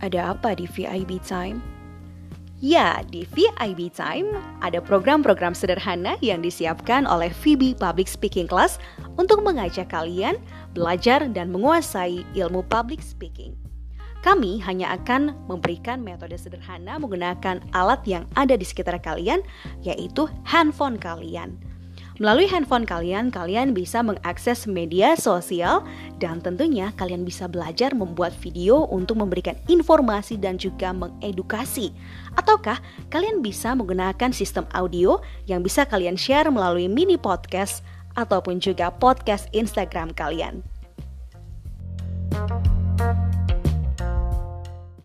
ada apa di VIB Time? Ya, di VIB Time ada program-program sederhana yang disiapkan oleh VB Public Speaking Class untuk mengajak kalian belajar dan menguasai ilmu public speaking. Kami hanya akan memberikan metode sederhana menggunakan alat yang ada di sekitar kalian, yaitu handphone kalian. Melalui handphone kalian, kalian bisa mengakses media sosial dan tentunya kalian bisa belajar membuat video untuk memberikan informasi dan juga mengedukasi. Ataukah kalian bisa menggunakan sistem audio yang bisa kalian share melalui mini podcast ataupun juga podcast Instagram kalian.